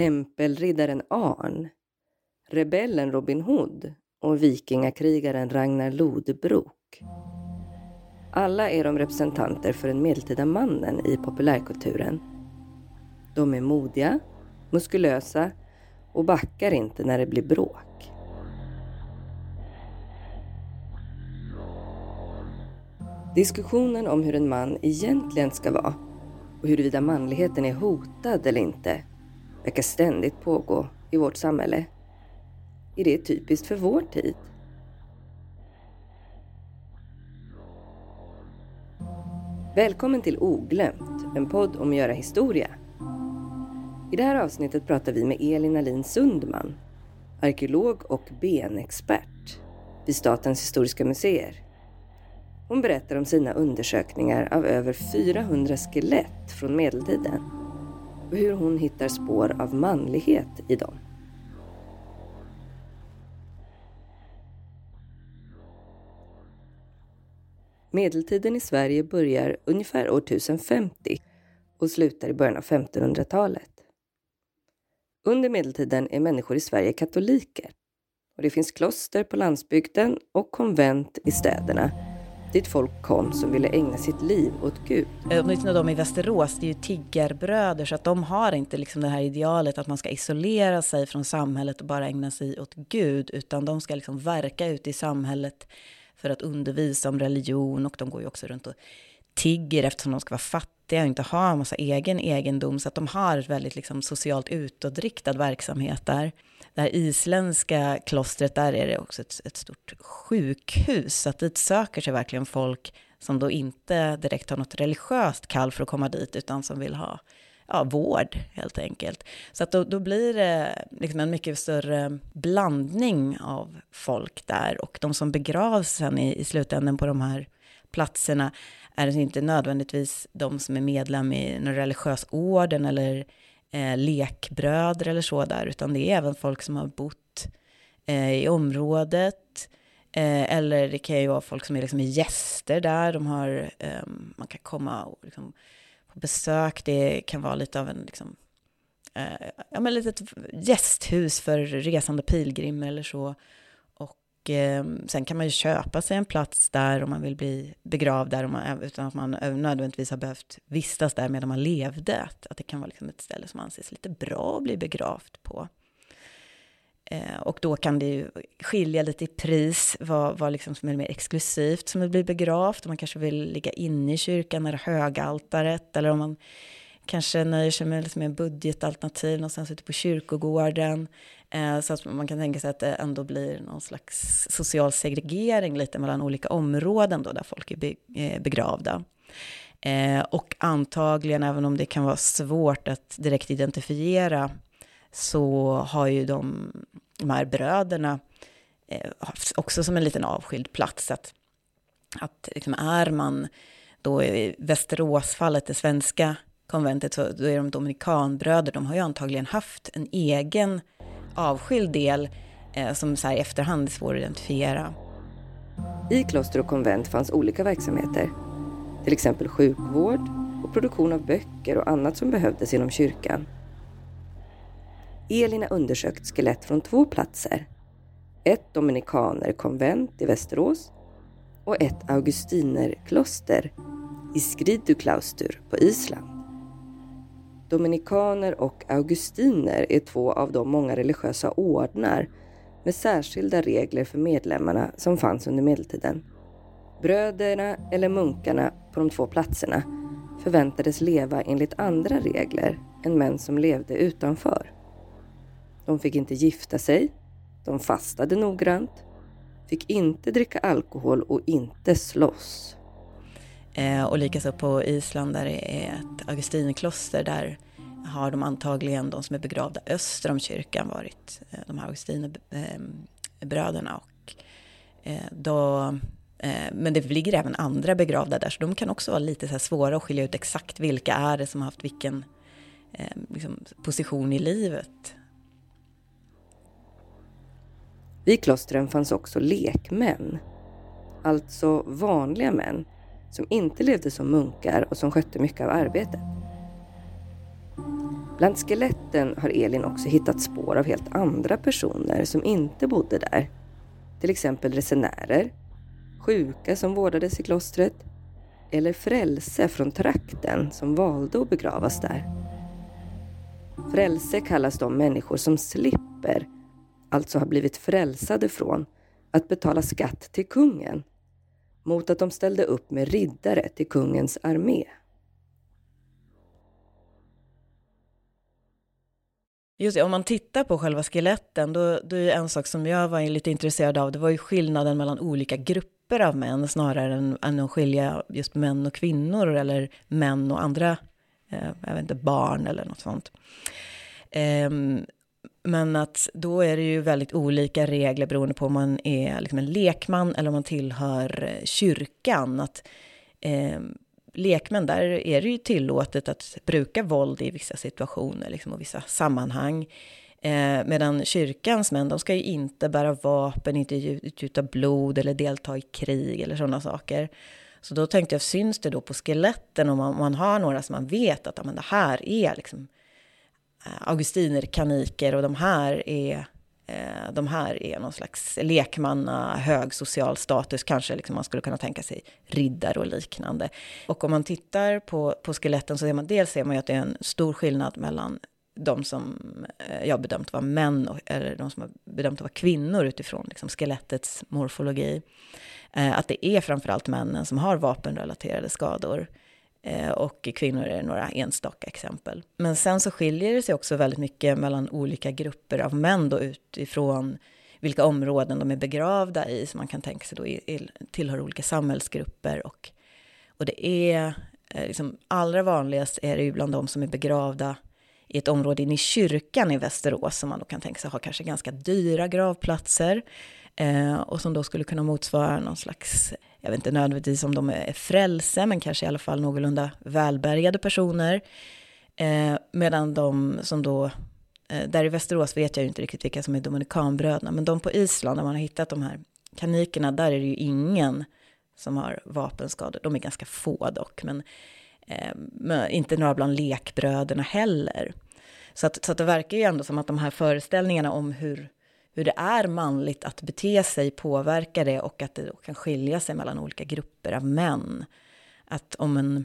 tempelriddaren Arn, rebellen Robin Hood och vikingakrigaren Ragnar Lodbrok. Alla är de representanter för den medeltida mannen i populärkulturen. De är modiga, muskulösa och backar inte när det blir bråk. Diskussionen om hur en man egentligen ska vara och huruvida manligheten är hotad eller inte verkar ständigt pågå i vårt samhälle. Är det typiskt för vår tid? Välkommen till Oglömt, en podd om att göra historia. I det här avsnittet pratar vi med Elin Alin Sundman, arkeolog och benexpert vid Statens historiska museer. Hon berättar om sina undersökningar av över 400 skelett från medeltiden hur hon hittar spår av manlighet i dem. Medeltiden i Sverige börjar ungefär år 1050 och slutar i början av 1500-talet. Under medeltiden är människor i Sverige katoliker och det finns kloster på landsbygden och konvent i städerna dit folk kom som ville ägna sitt liv åt Gud. Eh, åtminstone de i Västerås, det är ju tiggarbröder så att de har inte liksom det här idealet att man ska isolera sig från samhället och bara ägna sig åt Gud utan de ska liksom verka ute i samhället för att undervisa om religion och de går ju också runt och tigger eftersom de ska vara fattiga och inte ha en massa egen egendom så att de har ett väldigt liksom socialt utåtriktad verksamhet där. Det här isländska klostret, där är det också ett, ett stort sjukhus så att dit söker sig verkligen folk som då inte direkt har något religiöst kall för att komma dit utan som vill ha ja, vård helt enkelt. Så att då, då blir det liksom en mycket större blandning av folk där och de som begravs sen i, i slutändan på de här platserna är det inte nödvändigtvis de som är medlem i någon religiös orden eller eh, lekbröder eller så där, utan det är även folk som har bott eh, i området. Eh, eller det kan ju vara folk som är liksom gäster där, de har, eh, man kan komma och liksom på besök, det kan vara lite av en liksom, eh, ja, men litet gästhus för resande pilgrimer eller så. Och eh, sen kan man ju köpa sig en plats där om man vill bli begravd där, man, utan att man nödvändigtvis har behövt vistas där medan man levde. Att, att det kan vara liksom ett ställe som anses lite bra att bli begravd på. Eh, och då kan det ju skilja lite i pris, vad, vad liksom som är mer exklusivt som att bli begravd. Om man kanske vill ligga inne i kyrkan eller högaltaret, eller om man kanske nöjer sig med liksom en budgetalternativ någonstans ute på kyrkogården. Eh, så att man kan tänka sig att det ändå blir någon slags social segregering lite mellan olika områden då där folk är eh, begravda. Eh, och antagligen, även om det kan vara svårt att direkt identifiera, så har ju de, de här bröderna eh, också som en liten avskild plats. Att, att liksom är man då i Västeråsfallet, det svenska konventet, så då är de dominikanbröder, de har ju antagligen haft en egen avskild del eh, som så här i efterhand är svår att identifiera. I kloster och konvent fanns olika verksamheter. Till exempel sjukvård och produktion av böcker och annat som behövdes inom kyrkan. Elin har undersökt skelett från två platser. Ett dominikanerkonvent i Västerås och ett augustinerkloster i Skriduklaustur på Island. Dominikaner och augustiner är två av de många religiösa ordnar med särskilda regler för medlemmarna som fanns under medeltiden. Bröderna eller munkarna på de två platserna förväntades leva enligt andra regler än män som levde utanför. De fick inte gifta sig, de fastade noggrant, fick inte dricka alkohol och inte slåss. Eh, och likaså på Island där det är ett augustinkloster där har de antagligen de som är begravda öster om kyrkan varit eh, de här augustinerbröderna. Och, eh, då, eh, men det ligger även andra begravda där så de kan också vara lite så svåra att skilja ut exakt vilka är det som har haft vilken liksom, position i livet. Vid klostren fanns också lekmän, alltså vanliga män som inte levde som munkar och som skötte mycket av arbetet. Bland skeletten har Elin också hittat spår av helt andra personer som inte bodde där. Till exempel resenärer, sjuka som vårdades i klostret eller frälse från trakten som valde att begravas där. Frälse kallas de människor som slipper, alltså har blivit frälsade från, att betala skatt till kungen mot att de ställde upp med riddare till kungens armé. Just det, om man tittar på själva skeletten, då, då är en sak som jag var lite intresserad av, det var ju skillnaden mellan olika grupper av män, snarare än, än att skilja just män och kvinnor, eller män och andra, eh, jag vet inte, barn eller något sånt. Eh, men att då är det ju väldigt olika regler beroende på om man är liksom en lekman eller om man tillhör eh, kyrkan. Att, eh, lekmän, där är det ju tillåtet att bruka våld i vissa situationer liksom, och vissa sammanhang. Eh, medan kyrkans män, de ska ju inte bära vapen, inte utgjuta blod eller delta i krig eller sådana saker. Så då tänkte jag, syns det då på skeletten om man, om man har några som man vet att men det här är liksom eh, augustinerkaniker och de här är Eh, de här är någon slags lekmanna, hög social status, kanske liksom man skulle kunna tänka sig riddare och liknande. Och om man tittar på, på skeletten så ser man dels ser man ju att det är en stor skillnad mellan de som eh, jag bedömt vara män och, eller de som har bedömt vara kvinnor utifrån liksom skelettets morfologi. Eh, att det är framförallt männen som har vapenrelaterade skador. Eh, och kvinnor är några enstaka exempel. Men sen så skiljer det sig också väldigt mycket mellan olika grupper av män då utifrån vilka områden de är begravda i, som man kan tänka sig då tillhör olika samhällsgrupper. Och, och det är eh, liksom, allra vanligast är det ju bland de som är begravda i ett område inne i kyrkan i Västerås, som man då kan tänka sig har kanske ganska dyra gravplatser, eh, och som då skulle kunna motsvara någon slags jag vet inte nödvändigtvis om de är frälse, men kanske i alla fall någorlunda välbärgade personer. Eh, medan de som då, eh, där i Västerås vet jag ju inte riktigt vilka som är Dominikanbröderna, men de på Island, där man har hittat de här kanikerna, där är det ju ingen som har vapenskador. De är ganska få dock, men, eh, men inte några bland lekbröderna heller. Så, att, så att det verkar ju ändå som att de här föreställningarna om hur hur det är manligt att bete sig påverkar det och att det då kan skilja sig mellan olika grupper av män. Att om en,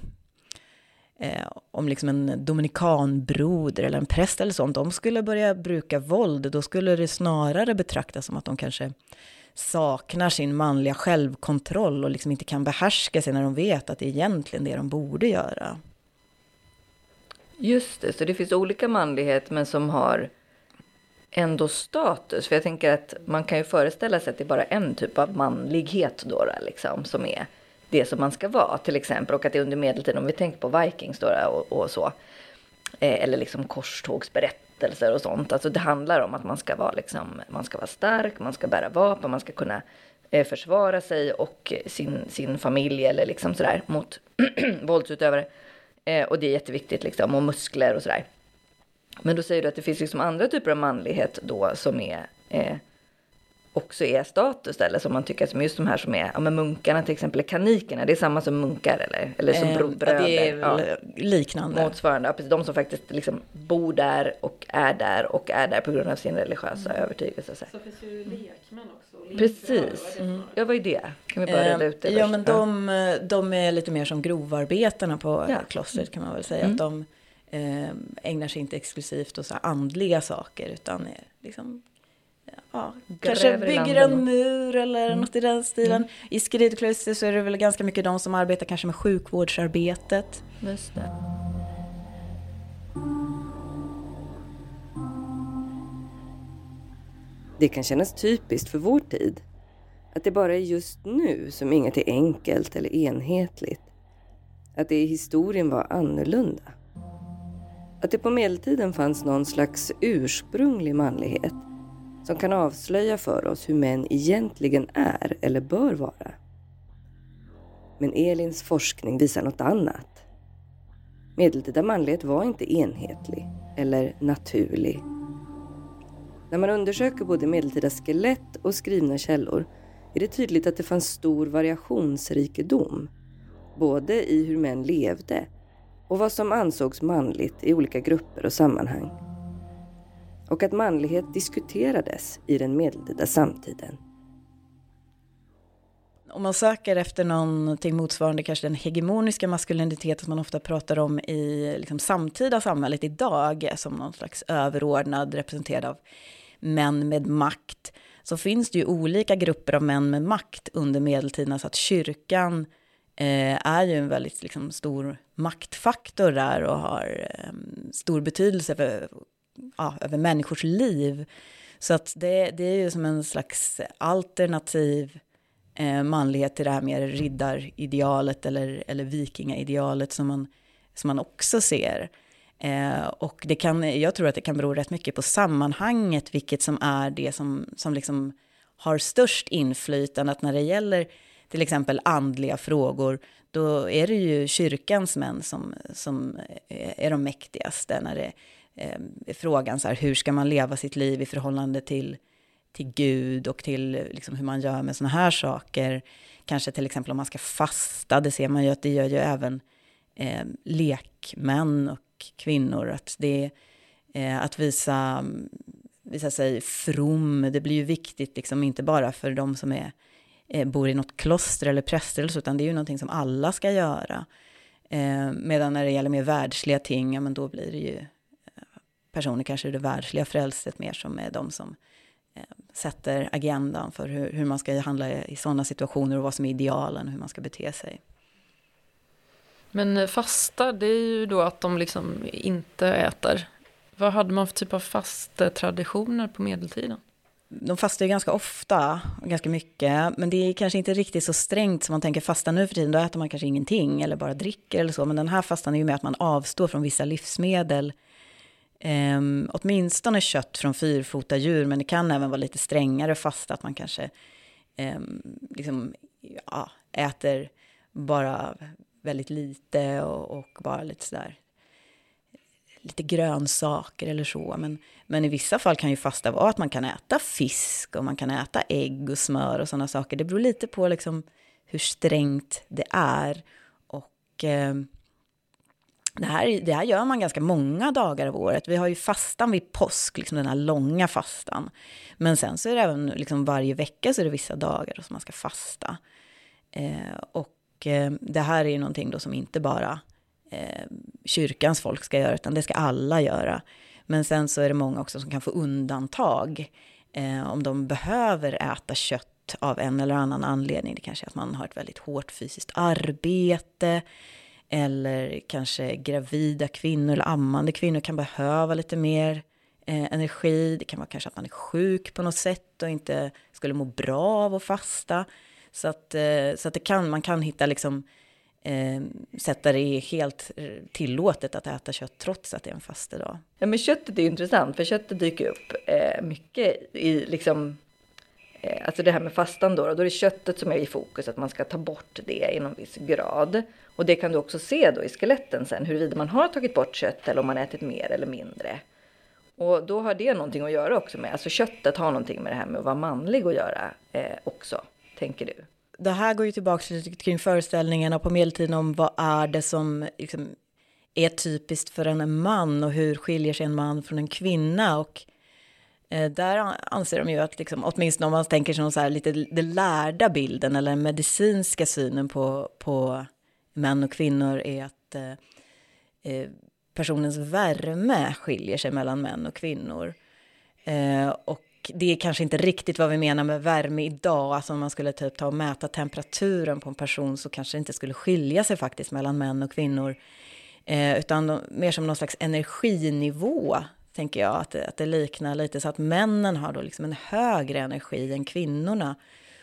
eh, om liksom en dominikanbroder eller en präst eller sånt, de skulle börja bruka våld, då skulle det snarare betraktas som att de kanske saknar sin manliga självkontroll och liksom inte kan behärska sig när de vet att det är egentligen det de borde göra. Just det, så det finns olika manlighet men som har ändå status. För jag tänker att man kan ju föreställa sig att det är bara en typ av manlighet då, liksom, som är det som man ska vara till exempel. Och att det är under medeltiden, om vi tänker på Vikings då, och, och så. Eh, eller liksom korstågsberättelser och sånt. Alltså det handlar om att man ska vara, liksom, man ska vara stark, man ska bära vapen, man ska kunna eh, försvara sig och sin, sin familj eller liksom sådär mot våldsutövare. Eh, och det är jätteviktigt liksom, och muskler och sådär. Men då säger du att det finns liksom andra typer av manlighet då som är eh, också är status eller som man tycker som just de här som är, ja men munkarna till exempel, kanikerna, det är samma som munkar eller, eller som eh, bröder. Det är ja, liknande. Motsvarande, ja, precis, de som faktiskt liksom bor där och är där och är där på grund av sin religiösa mm. övertygelse. Så finns ju lekmän också. Precis, mm. ja vad är det? Kan vi bara reda ut det? Ja men de, de är lite mer som grovarbetarna på ja. klostret kan man väl säga. Mm. Att de eh, ägnar sig inte exklusivt åt så andliga saker utan är liksom Ja, kanske bygger en mur eller mm. något i den stilen. Mm. I Skridkluster så är det väl ganska mycket de som arbetar kanske med sjukvårdsarbetet. Just det. Det kan kännas typiskt för vår tid. Att det bara är just nu som inget är enkelt eller enhetligt. Att det i historien var annorlunda. Att det på medeltiden fanns någon slags ursprunglig manlighet som kan avslöja för oss hur män egentligen är eller bör vara. Men Elins forskning visar något annat. Medeltida manlighet var inte enhetlig eller naturlig. När man undersöker både medeltida skelett och skrivna källor är det tydligt att det fanns stor variationsrikedom både i hur män levde och vad som ansågs manligt i olika grupper och sammanhang. Och att manlighet diskuterades i den medeltida samtiden. Om man söker efter någonting motsvarande kanske den hegemoniska maskulinitet som man ofta pratar om i liksom, samtida samhället idag som någon slags överordnad representerad av män med makt så finns det ju olika grupper av män med makt under medeltiden. så att kyrkan eh, är ju en väldigt liksom, stor maktfaktor där och har eh, stor betydelse för, ja, över människors liv. Så att det, det är ju som en slags alternativ eh, manlighet till det här mer riddaridealet eller, eller vikingaidealet som man, som man också ser. Eh, och det kan, jag tror att det kan bero rätt mycket på sammanhanget, vilket som är det som, som liksom har störst inflytande. Att när det gäller till exempel andliga frågor, då är det ju kyrkans män som, som eh, är de mäktigaste. När det eh, är frågan så här, hur ska man leva sitt liv i förhållande till, till Gud och till liksom, hur man gör med sådana här saker. Kanske till exempel om man ska fasta, det ser man ju att det gör ju även eh, lekmän och kvinnor. Att, det, eh, att visa, visa sig from, det blir ju viktigt, liksom, inte bara för de som är, eh, bor i något kloster eller präster, utan det är ju någonting som alla ska göra. Eh, medan när det gäller mer världsliga ting, ja, men då blir det ju eh, personer, kanske det världsliga frälset mer som är de som eh, sätter agendan för hur, hur man ska handla i sådana situationer och vad som är idealen och hur man ska bete sig. Men fasta, det är ju då att de liksom inte äter. Vad hade man för typ av fastetraditioner på medeltiden? De fastar ju ganska ofta och ganska mycket, men det är kanske inte riktigt så strängt som man tänker fasta nu för tiden. Då äter man kanske ingenting eller bara dricker eller så, men den här fastan är ju med att man avstår från vissa livsmedel. Um, åtminstone kött från fyrfota djur, men det kan även vara lite strängare fasta, att man kanske um, liksom, ja, äter bara väldigt lite och, och bara lite sådär lite grönsaker eller så. Men, men i vissa fall kan ju fasta vara att man kan äta fisk och man kan äta ägg och smör och sådana saker. Det beror lite på liksom hur strängt det är. Och eh, det, här, det här gör man ganska många dagar av året. Vi har ju fastan vid påsk, liksom den här långa fastan. Men sen så är det även liksom varje vecka så är det vissa dagar som man ska fasta. Eh, och eh, det här är ju någonting då som inte bara eh, kyrkans folk ska göra, utan det ska alla göra. Men sen så är det många också som kan få undantag eh, om de behöver äta kött av en eller annan anledning. Det kanske är att man har ett väldigt hårt fysiskt arbete eller kanske gravida kvinnor eller ammande kvinnor kan behöva lite mer eh, energi. Det kan vara kanske att man är sjuk på något sätt och inte skulle må bra av att fasta. Så att, eh, så att det kan, man kan hitta liksom Ehm, eh, sätt där det är helt tillåtet att äta kött trots att det är en fastedag. Ja men köttet är ju intressant för köttet dyker upp eh, mycket i liksom eh, Alltså det här med fastan då, då är det köttet som är i fokus, att man ska ta bort det i någon viss grad. Och det kan du också se då i skeletten sen, huruvida man har tagit bort kött eller om man ätit mer eller mindre. Och då har det någonting att göra också med, alltså köttet har någonting med det här med att vara manlig att göra eh, också tänker du? Det här går ju tillbaka till kring föreställningarna på medeltiden om vad är det som liksom är typiskt för en man och hur skiljer sig en man från en kvinna. Och eh, där anser de ju att, liksom, åtminstone om man tänker sig så här, lite den lärda bilden eller den medicinska synen på, på män och kvinnor är att eh, eh personens värme skiljer sig mellan män och kvinnor. Eh, och det är kanske inte riktigt vad vi menar med värme idag. Alltså om man skulle typ ta och mäta temperaturen på en person så kanske det inte skulle skilja sig faktiskt mellan män och kvinnor. Eh, utan de, mer som någon slags energinivå, tänker jag, att, att det liknar lite så att männen har då liksom en högre energi än kvinnorna.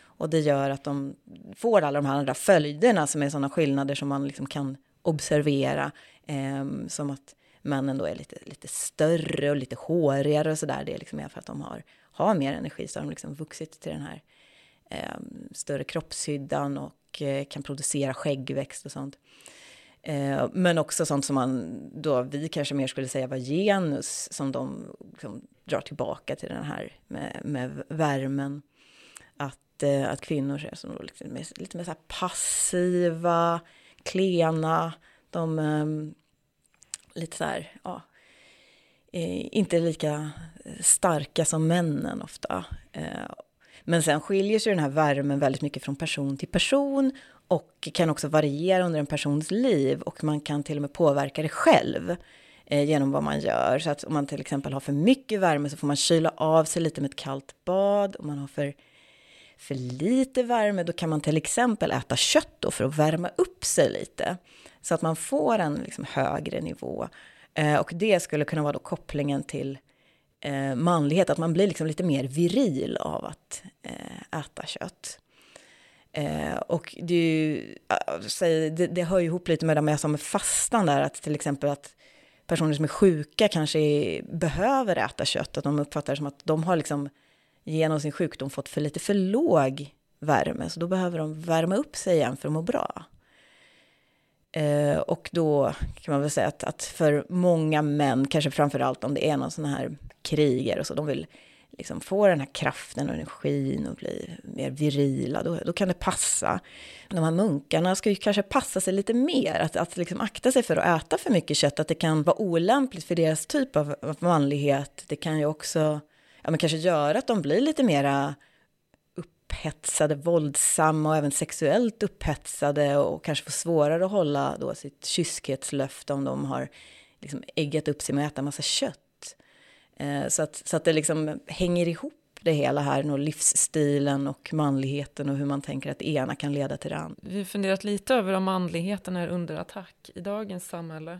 Och det gör att de får alla de här andra följderna som är sådana skillnader som man liksom kan observera. Eh, som att männen då är lite, lite större och lite hårigare och sådär. Det är liksom mer för att de har har mer energi så har de liksom vuxit till den här eh, större kroppshyddan och eh, kan producera skäggväxt och sånt. Eh, men också sånt som man då, vi kanske mer skulle säga var genus, som de liksom, drar tillbaka till den här med, med värmen. Att, eh, att kvinnor är som liksom, lite mer så passiva, klena, de, ehm, lite så här, ja, Eh, inte lika starka som männen ofta. Eh, men sen skiljer sig den här värmen väldigt mycket från person till person och kan också variera under en persons liv och man kan till och med påverka det själv eh, genom vad man gör. Så att om man till exempel har för mycket värme så får man kyla av sig lite med ett kallt bad. Om man har för, för lite värme då kan man till exempel äta kött då för att värma upp sig lite. Så att man får en liksom högre nivå. Eh, och det skulle kunna vara då kopplingen till eh, manlighet, att man blir liksom lite mer viril av att eh, äta kött. Eh, och det, eh, det, det hör ju ihop lite med det jag sa med fastan där, att till exempel att personer som är sjuka kanske är, behöver äta kött, att de uppfattar det som att de har liksom genom sin sjukdom fått för lite för låg värme, så då behöver de värma upp sig igen för att må bra. Eh, och då kan man väl säga att, att, för många män, kanske framför allt om det är någon sån här kriger och så, de vill liksom få den här kraften och energin och bli mer virila, då, då kan det passa. De här munkarna ska ju kanske passa sig lite mer, att, att liksom akta sig för att äta för mycket kött, att det kan vara olämpligt för deras typ av, av manlighet. Det kan ju också ja, men kanske göra att de blir lite mera upphetsade, våldsamma och även sexuellt upphetsade och kanske får svårare att hålla då sitt kyskhetslöfte om de har liksom äggat upp sig med att äta massa kött. Eh, så, att, så att det liksom hänger ihop det hela här, och livsstilen och manligheten och hur man tänker att det ena kan leda till det andra. Vi har funderat lite över om manligheten är under attack i dagens samhälle.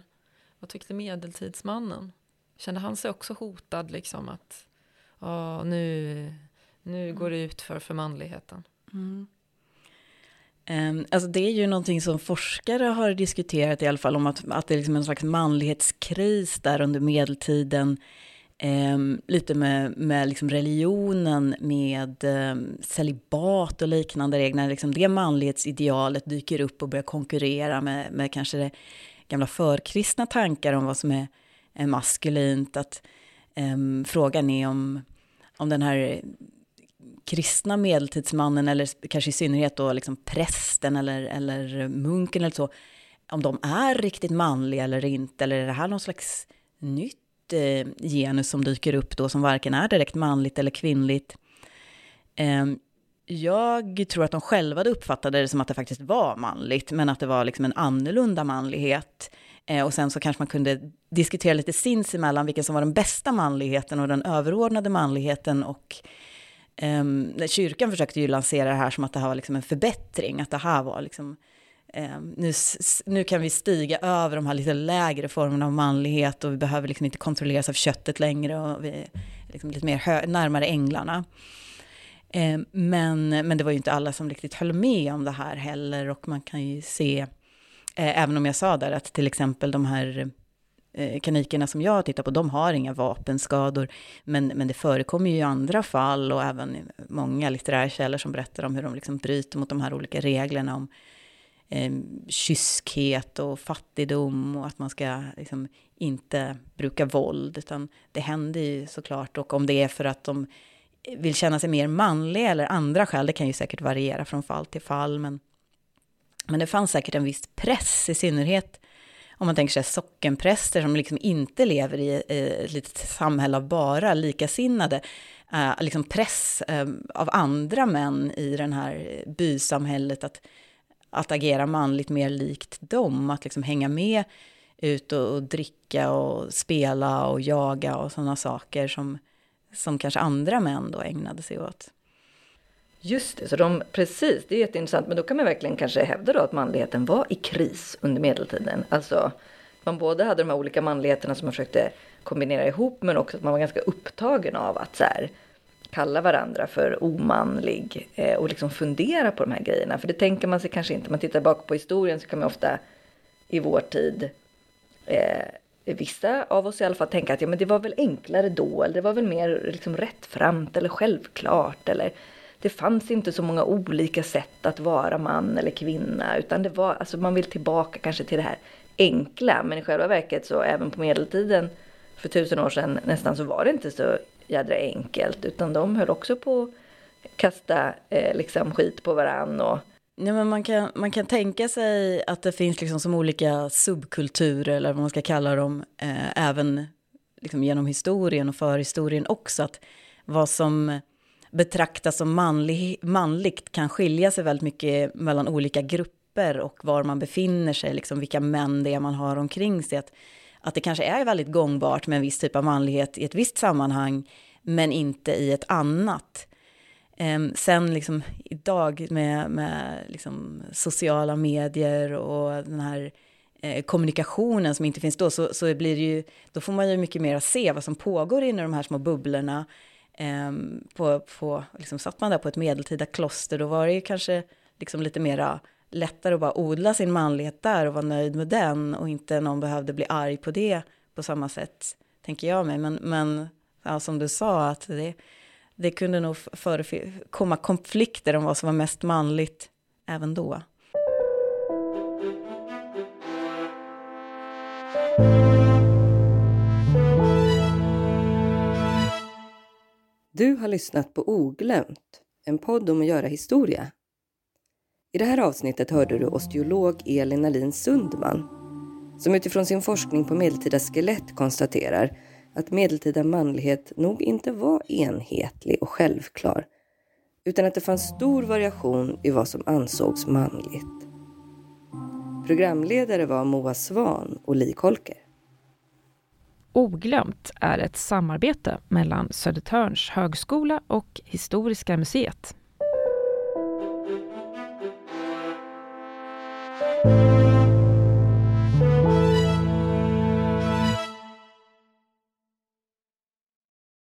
Vad tyckte medeltidsmannen? Kände han sig också hotad liksom att ja, nu, nu går det ut för, för manligheten? Mm. Um, alltså det är ju någonting som forskare har diskuterat i alla fall om att, att det är liksom en slags manlighetskris där under medeltiden Eh, lite med, med liksom religionen, med eh, celibat och liknande regler. Liksom det manlighetsidealet dyker upp och börjar konkurrera med, med kanske det gamla förkristna tankar om vad som är, är maskulint. Att, eh, frågan är om, om den här kristna medeltidsmannen, eller kanske i synnerhet då liksom prästen eller, eller munken eller så, om de är riktigt manliga eller inte, eller är det här någon slags nytt eh, genus som dyker upp då som varken är direkt manligt eller kvinnligt. Eh, jag tror att de själva uppfattade det som att det faktiskt var manligt, men att det var liksom en annorlunda manlighet. Eh, och sen så kanske man kunde diskutera lite sinsemellan vilken som var den bästa manligheten och den överordnade manligheten. Och Um, kyrkan försökte ju lansera det här som att det här var liksom en förbättring, att det här var liksom um, nu, nu kan vi stiga över de här lite lägre formerna av manlighet och vi behöver liksom inte kontrolleras av köttet längre och vi är liksom lite mer närmare änglarna. Um, men, men det var ju inte alla som riktigt höll med om det här heller och man kan ju se, uh, även om jag sa där att till exempel de här eh, kanikerna som jag tittar på, de har inga vapenskador. Men, men det förekommer ju i andra fall och även många litterära källor som berättar om hur de liksom bryter mot de här olika reglerna om eh, kyskhet och fattigdom och att man ska liksom inte bruka våld, utan det händer ju såklart. Och om det är för att de vill känna sig mer manliga eller andra skäl, det kan ju säkert variera från fall till fall, men, men det fanns säkert en viss press, i synnerhet om man tänker sig sockenpräster som liksom inte lever i ett litet samhälle av bara likasinnade, eh, liksom press eh, av andra män i det här bysamhället att att agera manligt mer likt dem, att liksom hänga med ut och, och dricka och spela och jaga och sådana saker som, som kanske andra män då ägnade sig åt. Just det, så de, precis, det är jätteintressant, men då kan man verkligen kanske hävda då att manligheten var i kris under medeltiden. Alltså, man både hade de här olika manligheterna som man försökte kombinera ihop, men också att man var ganska upptagen av att så här, kalla varandra för omanlig eh, och liksom fundera på de här grejerna. För det tänker man sig kanske inte. Om man tittar bak på historien så kan man ofta i vår tid eh, vissa av oss i alla fall tänka att ja, men det var väl enklare då eller det var väl mer liksom rättframt eller självklart eller det fanns inte så många olika sätt att vara man eller kvinna utan det var, alltså man vill tillbaka kanske till det här enkla men i själva verket så även på medeltiden för tusen år sedan nästan så var det inte så jädra enkelt utan de höll också på att kasta eh, liksom skit på varann och Ja, men man, kan, man kan tänka sig att det finns liksom som olika subkulturer, eller vad man ska kalla dem, eh, även liksom genom historien och förhistorien också. Att vad som betraktas som manlig, manligt kan skilja sig väldigt mycket mellan olika grupper och var man befinner sig, liksom vilka män det är man har omkring sig. Att, att det kanske är väldigt gångbart med en viss typ av manlighet i ett visst sammanhang, men inte i ett annat. Um, sen liksom idag med, med liksom sociala medier och den här eh, kommunikationen som inte finns då, så, så blir det ju, då får man ju mycket mer se vad som pågår inne i de här små bubblorna. Um, på, på, liksom satt man där på ett medeltida kloster, då var det ju kanske liksom lite mera lättare att bara odla sin manlighet där och vara nöjd med den och inte någon behövde bli arg på det på samma sätt, tänker jag mig. Men, men ja, som du sa, att det, det kunde nog komma konflikter om vad som var mest manligt även då. Du har lyssnat på Oglömt, en podd om att göra historia. I det här avsnittet hörde du osteolog Elin Alin Sundman som utifrån sin forskning på medeltida skelett konstaterar att medeltida manlighet nog inte var enhetlig och självklar utan att det fanns stor variation i vad som ansågs manligt. Programledare var Moa Svan och Li Kolker. Oglömt är ett samarbete mellan Södertörns högskola och Historiska museet.